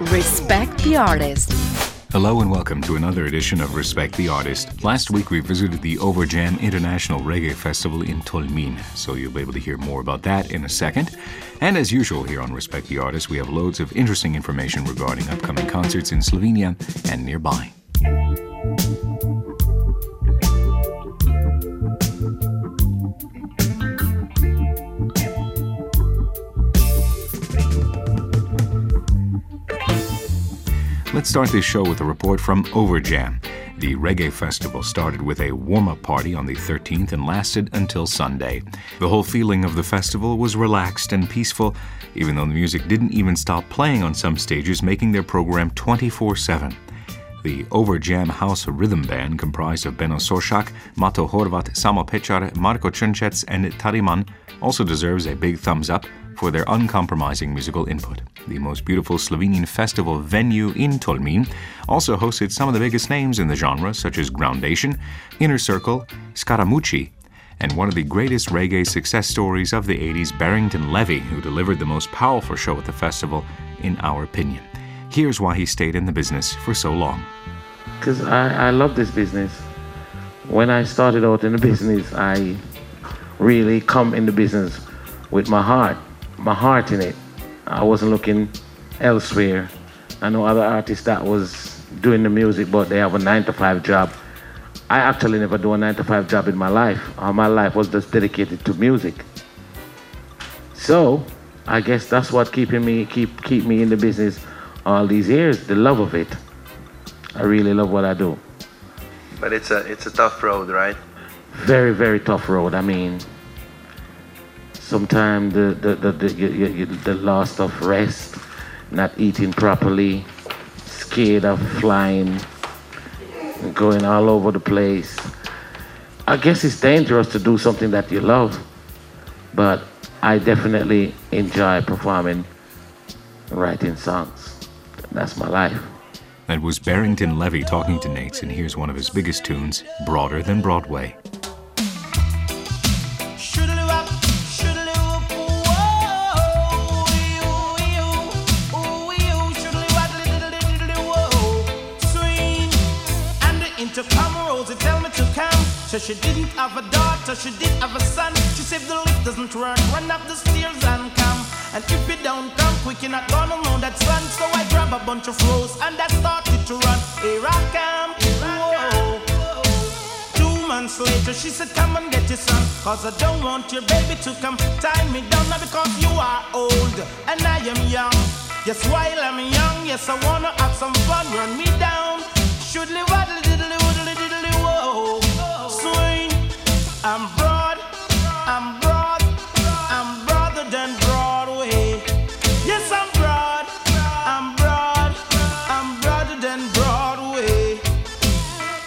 Respect the Artist. Hello and welcome to another edition of Respect the Artist. Last week we visited the Overjam International Reggae Festival in Tolmin, so you'll be able to hear more about that in a second. And as usual here on Respect the Artist, we have loads of interesting information regarding upcoming concerts in Slovenia and nearby. Let's start this show with a report from Overjam. The reggae festival started with a warm up party on the 13th and lasted until Sunday. The whole feeling of the festival was relaxed and peaceful, even though the music didn't even stop playing on some stages, making their program 24 7. The Overjam House Rhythm Band, comprised of Beno Sorshak, Mato Horvat, Samo Pechar, Marko Črnčec, and Tariman, also deserves a big thumbs up for their uncompromising musical input. The most beautiful Slovenian festival venue in Tolmin also hosted some of the biggest names in the genre, such as Groundation, Inner Circle, Skarra Mucci, and one of the greatest reggae success stories of the 80s, Barrington Levy, who delivered the most powerful show at the festival, in our opinion. Here's why he stayed in the business for so long. Because I, I love this business. When I started out in the business, I really come in the business with my heart my heart in it. I wasn't looking elsewhere. I know other artists that was doing the music, but they have a nine to five job. I actually never do a nine to five job in my life. All my life was just dedicated to music. So I guess that's what keeping me keep keep me in the business all these years. The love of it. I really love what I do. But it's a it's a tough road, right? Very very tough road. I mean, sometimes the the the, the, the loss of rest, not eating properly, scared of flying, going all over the place. I guess it's dangerous to do something that you love, but I definitely enjoy performing, writing songs. That's my life. That was Barrington Levy talking to Nace, and here's one of his biggest tunes, Broader Than Broadway. So she didn't have a daughter, she did have a son. She said the lift doesn't work, run up the stairs and come. And if you don't come quick, you're not gonna know that son. So I grab a bunch of flows and I started to run. Here I come, whoa. Two months later, she said, Come and get your son. Cause I don't want your baby to come tie me down. Now because you are old and I am young. Yes, while I'm young, yes, I wanna have some fun. Run me down. Should live I'm broad, I'm broad, I'm broader than Broadway. Yes, I'm broad, I'm broad, I'm broader than Broadway.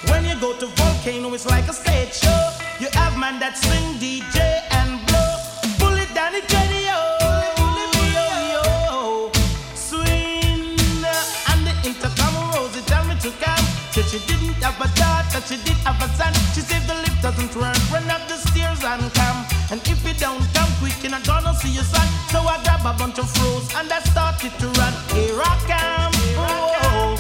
When you go to Volcano, it's like a stage show. You have man that swing DJ and blow. Pull it down the radio. Swing and the intercom Rosie tell me to come. Said she didn't have a daughter, she did have a son. She said doesn't work, run up the stairs and come. And if you don't come quick, you're not gonna see your son. So I grab a bunch of froze and I started to run. Here I come. Oh.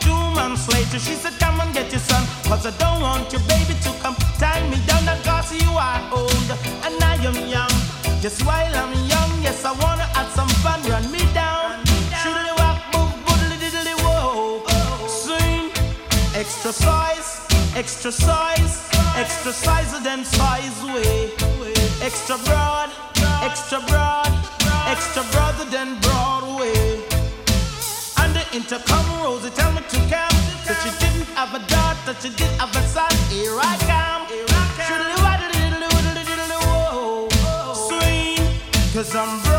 Two months later, she said, Come and get your son. Cause I don't want your baby to come tie me down. Cause you are old and I am young. Just while I'm young, yes, I wanna have some fun. Run me down. Shoodly walk, move, boodly diddly whoa. Swing, extra size, extra size, extra size than size way. Extra broad, extra broad, extra broader than Broadway. And the intercom Rosie tell me to come. So she didn't have a daughter, she did have a son. Here I come. Diddly whoa. Swing, cause I'm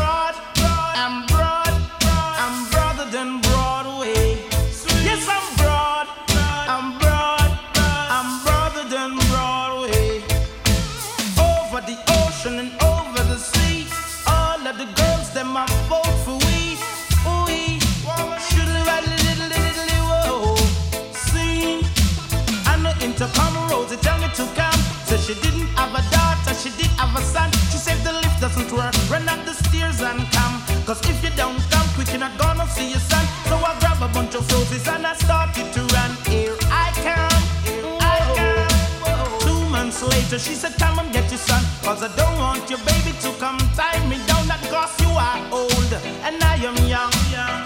a son. The lift doesn't work, run up the stairs and come. Cause if you don't come quick, you're not gonna see your son. So I grab a bunch of roses and I started to run. Here I come, here I come. Two months later, she said, Come and get your son. Cause I don't want your baby to come tie me down. That cause you are old and I am young.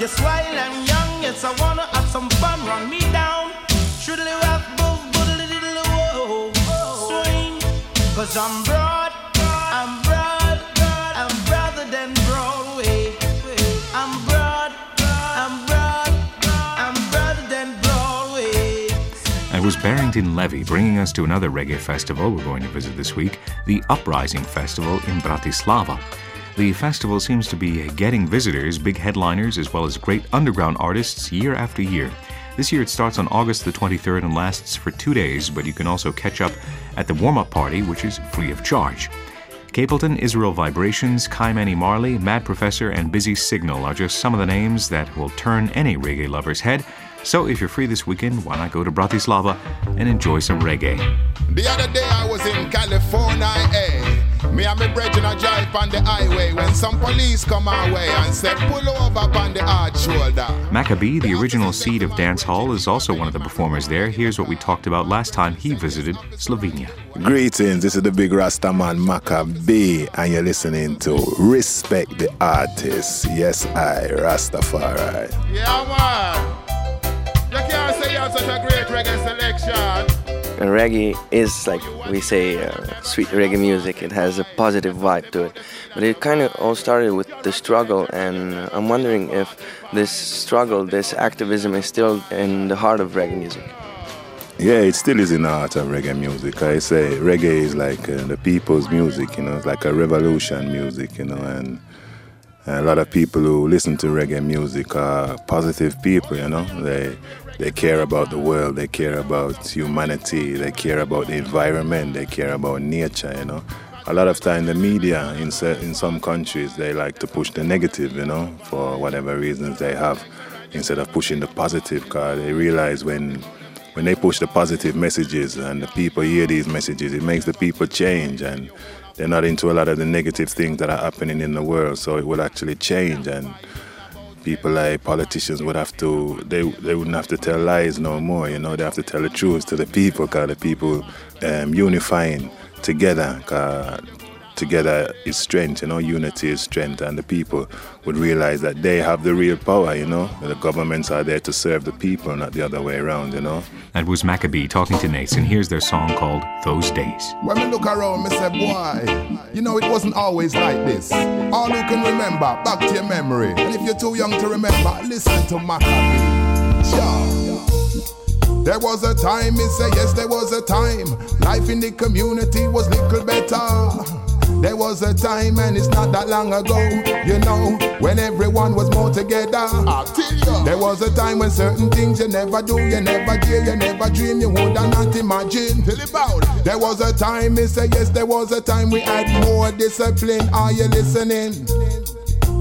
Yes, while I'm young, yes, I wanna have some fun. Run me down. Should have boo, boo, little, whoa, swing. Cause I'm Barrington Levy bringing us to another reggae festival we're going to visit this week, the Uprising Festival in Bratislava. The festival seems to be getting visitors, big headliners, as well as great underground artists year after year. This year it starts on August the 23rd and lasts for two days, but you can also catch up at the warm up party, which is free of charge. Capleton, Israel Vibrations, Manny Marley, Mad Professor, and Busy Signal are just some of the names that will turn any reggae lover's head. So if you're free this weekend, why not go to Bratislava and enjoy some reggae? The other day I was in California, eh? Me and my brethren a drive on the highway when some police come our way and say pull over on the hard shoulder. Macka B, the original seed of dancehall, is also one of the performers there. Here's what we talked about last time he visited Slovenia. Greetings, this is the big Rastaman Macka B, and you're listening to Respect the Artist. Yes, I, Rastafari. Yeah, man. Have such a great reggae selection. Reggae is like we say uh, sweet reggae music. It has a positive vibe to it. But it kind of all started with the struggle, and I'm wondering if this struggle, this activism, is still in the heart of reggae music. Yeah, it still is in the heart of reggae music. I say reggae is like uh, the people's music, you know, it's like a revolution music, you know, and a lot of people who listen to reggae music are positive people, you know. They they care about the world, they care about humanity, they care about the environment, they care about nature, you know. A lot of time the media in in some countries they like to push the negative, you know, for whatever reasons they have, instead of pushing the positive. Cause they realize when when they push the positive messages and the people hear these messages, it makes the people change and they're not into a lot of the negative things that are happening in the world. So it will actually change and people like politicians would have to they they wouldn't have to tell lies no more you know they have to tell the truth to the people because the people um, unifying together cause together is strength, you know, unity is strength, and the people would realize that they have the real power, you know. The governments are there to serve the people, not the other way around, you know. That was Macka B talking to Nace, and here's their song called Those Days. When we look around, me say, boy, you know, it wasn't always like this. All you can remember, back to your memory. And if you're too young to remember, listen to Macka B. Sure. There was a time, me say yes, there was a time. Life in the community was little better. There was a time, and it's not that long ago, you know, when everyone was more together. There was a time when certain things you never do, you never dare, you never dream, you would not imagine. There was a time, me say yes, there was a time we had more discipline. Are you listening?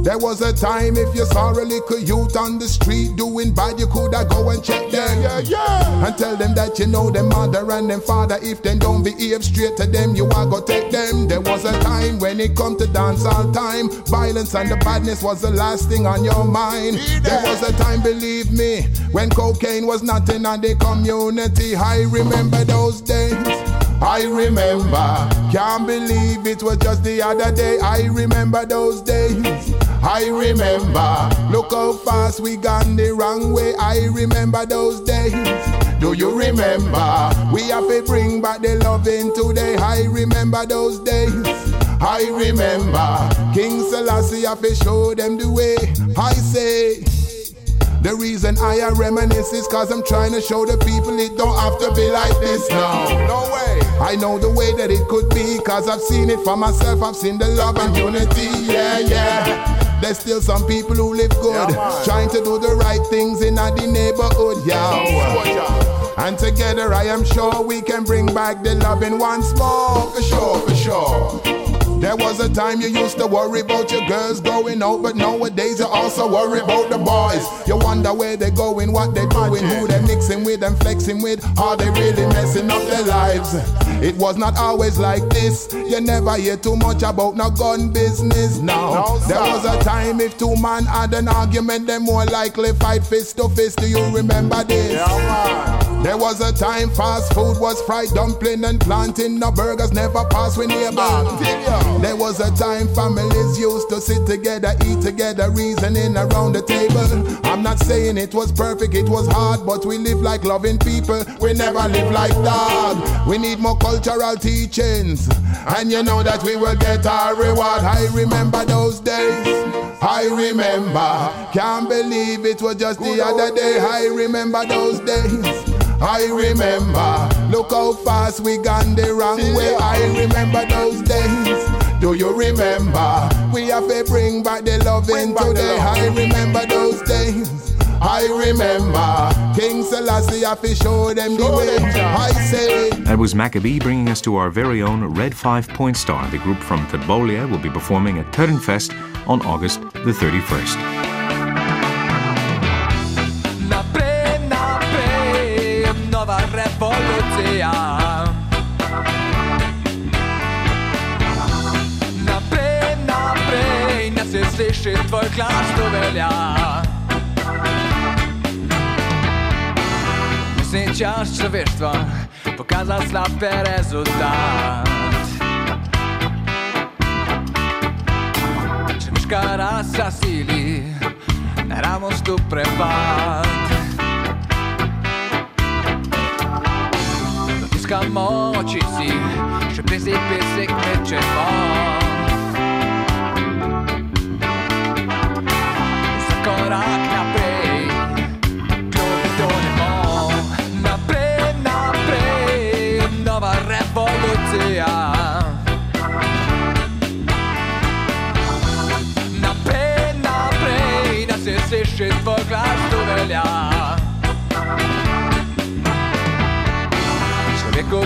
There was a time if you saw a little youth on the street doing bad, you coulda go and check them. Yeah, yeah. And tell them that you know them mother and them father. If they don't behave straight to them, you are go take them. There was a time when it come to dance all time. Violence and the badness was the last thing on your mind. There was a time, believe me, when cocaine was nothing on the community. I remember those days. I remember, can't believe it was just the other day. I remember those days. I remember, look how fast we gone the wrong way. I remember those days. Do you remember? We have to bring back the loving today. I remember those days. I remember King Selassie have to show them the way. I say. The reason I reminisce is cause I'm trying to show the people it don't have to be like this now. No way. I know the way that it could be cause I've seen it for myself. I've seen the love and unity. Yeah, yeah. There's still some people who live good, yeah, trying to do the right things in the neighborhood, yeah. And together I am sure we can bring back the loving once more, for sure, for sure. There was a time you used to worry about your girls going out, but nowadays you also worry about the boys. You wonder where they're going, what they're doing, who they're mixing with and flexing with. Are they really messing up their lives? It was not always like this. You never hear too much about no gun business now. No, there was a time if two men had an argument, they more likely fight fist to fist. Do you remember this? Yeah, there was a time fast food was fried dumpling and planting. No burgers never pass with neighbors. There was a time families used to sit together, eat together, reasoning around the table. I'm not saying it was perfect, it was hard, but we live like loving people. We never live like that. We need more cultural teachings, and you know that we will get our reward. I remember those days. I remember. Can't believe it was just the other day. I remember those days. I remember. Look how fast we gone the wrong way. I remember those days. Do you remember? We have to bring back the loving today. I remember those days. I remember King Selassie have to show them the way. I say. That was Macka B bringing us to our very own Red Five Point Star. The group from Thebolia will be performing at Turnfest on August the 31st. Ne se sliši tvoj glas, to velja. Čas človeštva pokazal slabe rezultat. Človeška rasa sili, naravnost tu prepad Iskamo oči si, še pesek, pesek mečemo.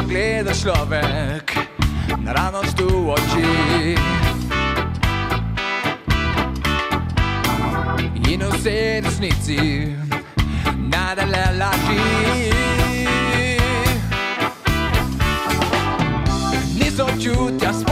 Gleda človek naravnost v oči. In vse resnici nadalje laži. Niso čutja spoštovanja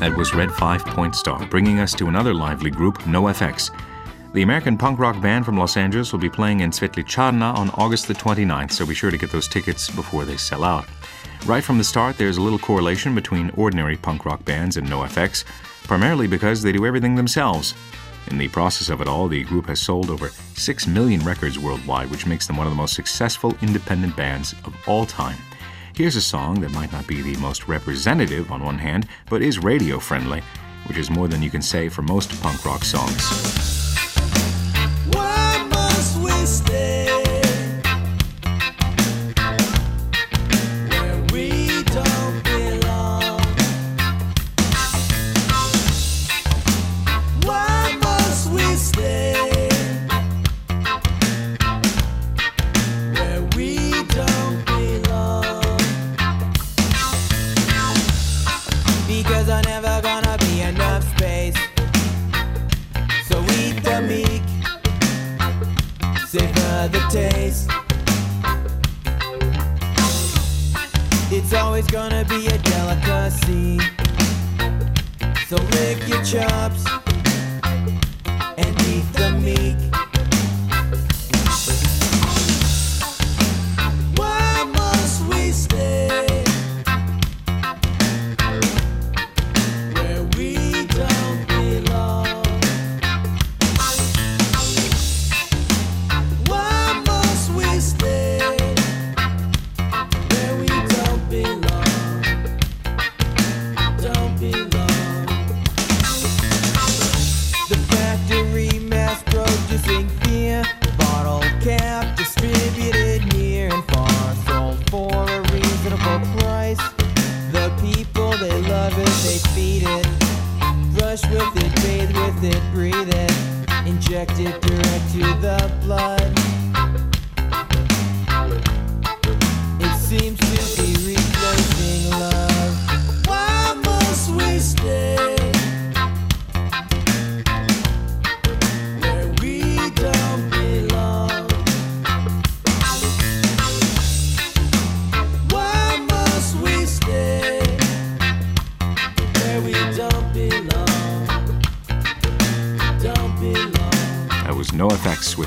That was Red Five Point Star, bringing us to another lively group, NoFX. The American punk rock band from Los Angeles will be playing in Svetlicharna on August the 29th, so be sure to get those tickets before they sell out. Right from the start, there's a little correlation between ordinary punk rock bands and NoFX, primarily because they do everything themselves. In the process of it all, the group has sold over 6 million records worldwide, which makes them one of the most successful independent bands of all time. Here's a song that might not be the most representative on one hand, but is radio friendly, which is more than you can say for most punk rock songs. So lick your chops cover it, they feed it. Brush with it, bathe with it, breathe it. Inject it direct to the blood.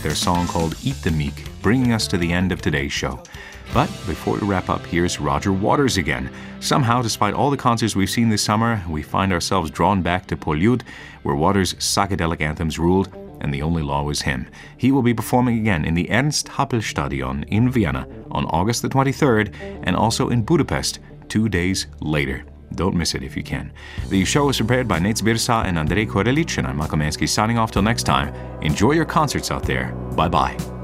With their song called Eat the Meek, bringing us to the end of today's show. But before we wrap up, here's Roger Waters again. Somehow, despite all the concerts we've seen this summer, we find ourselves drawn back to Polyud, where Waters' psychedelic anthems ruled, and the only law was him. He will be performing again in the Ernst Happel Stadion in Vienna on August the 23rd, and also in Budapest two days later. Don't miss it if you can. The show was prepared by Nate Zbirsa and Andrei Korelich, and I'm Michael Mansky signing off till next time. Enjoy your concerts out there. Bye bye.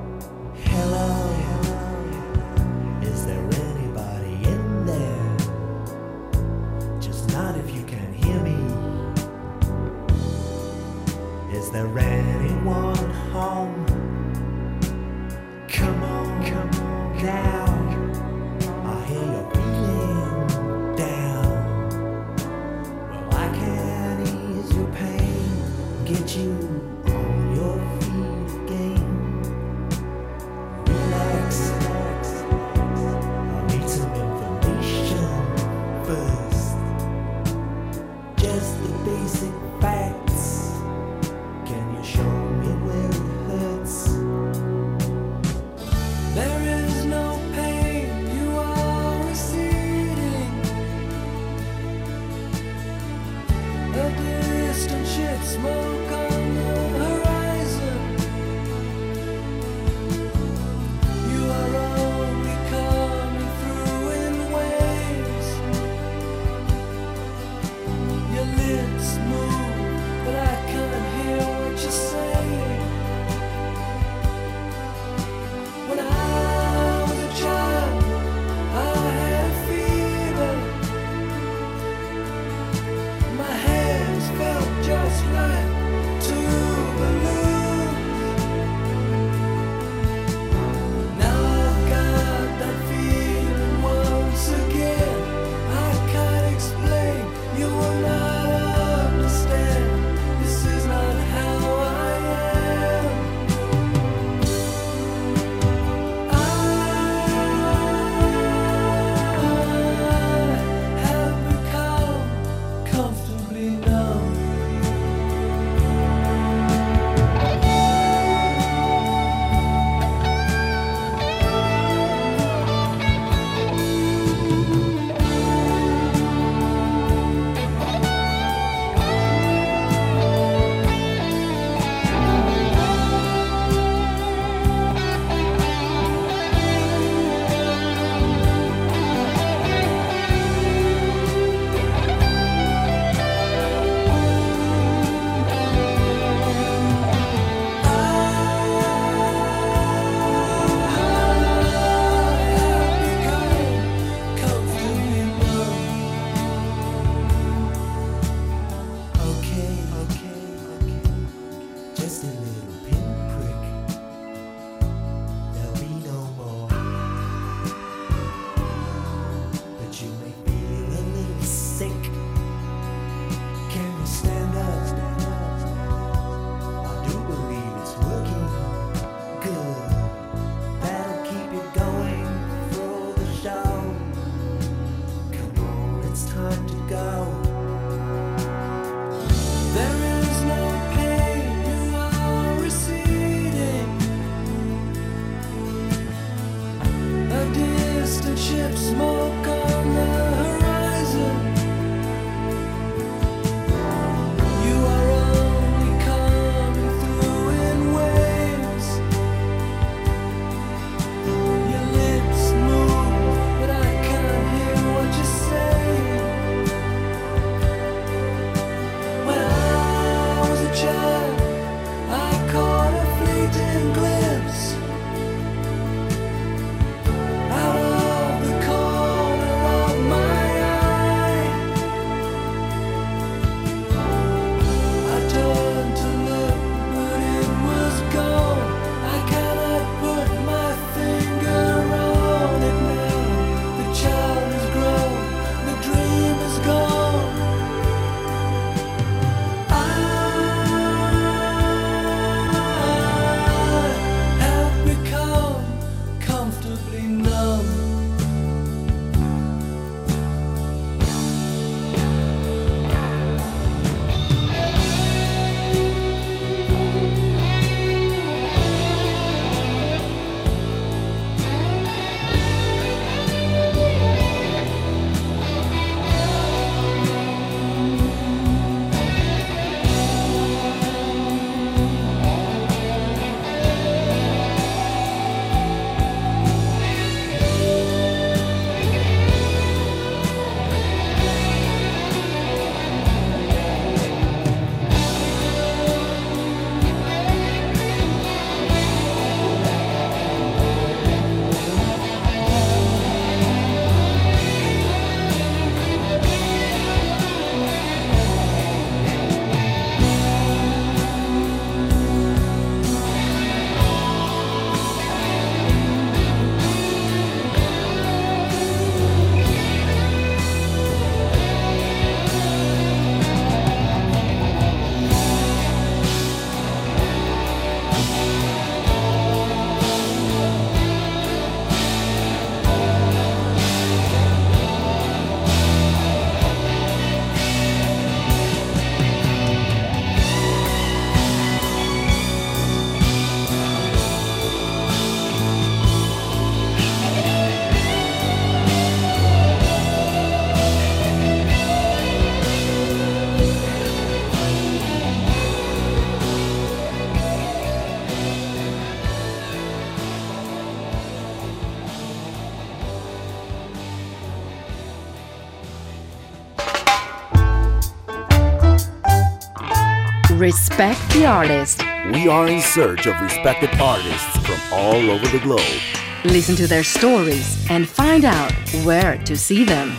Respect the artist. We are in search of respected artists from all over the globe. Listen to their stories and find out where to see them.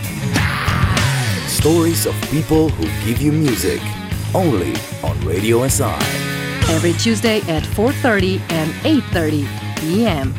Stories of people who give you music. Only on Radio SI. Every Tuesday at 4:30 and 8:30 p.m.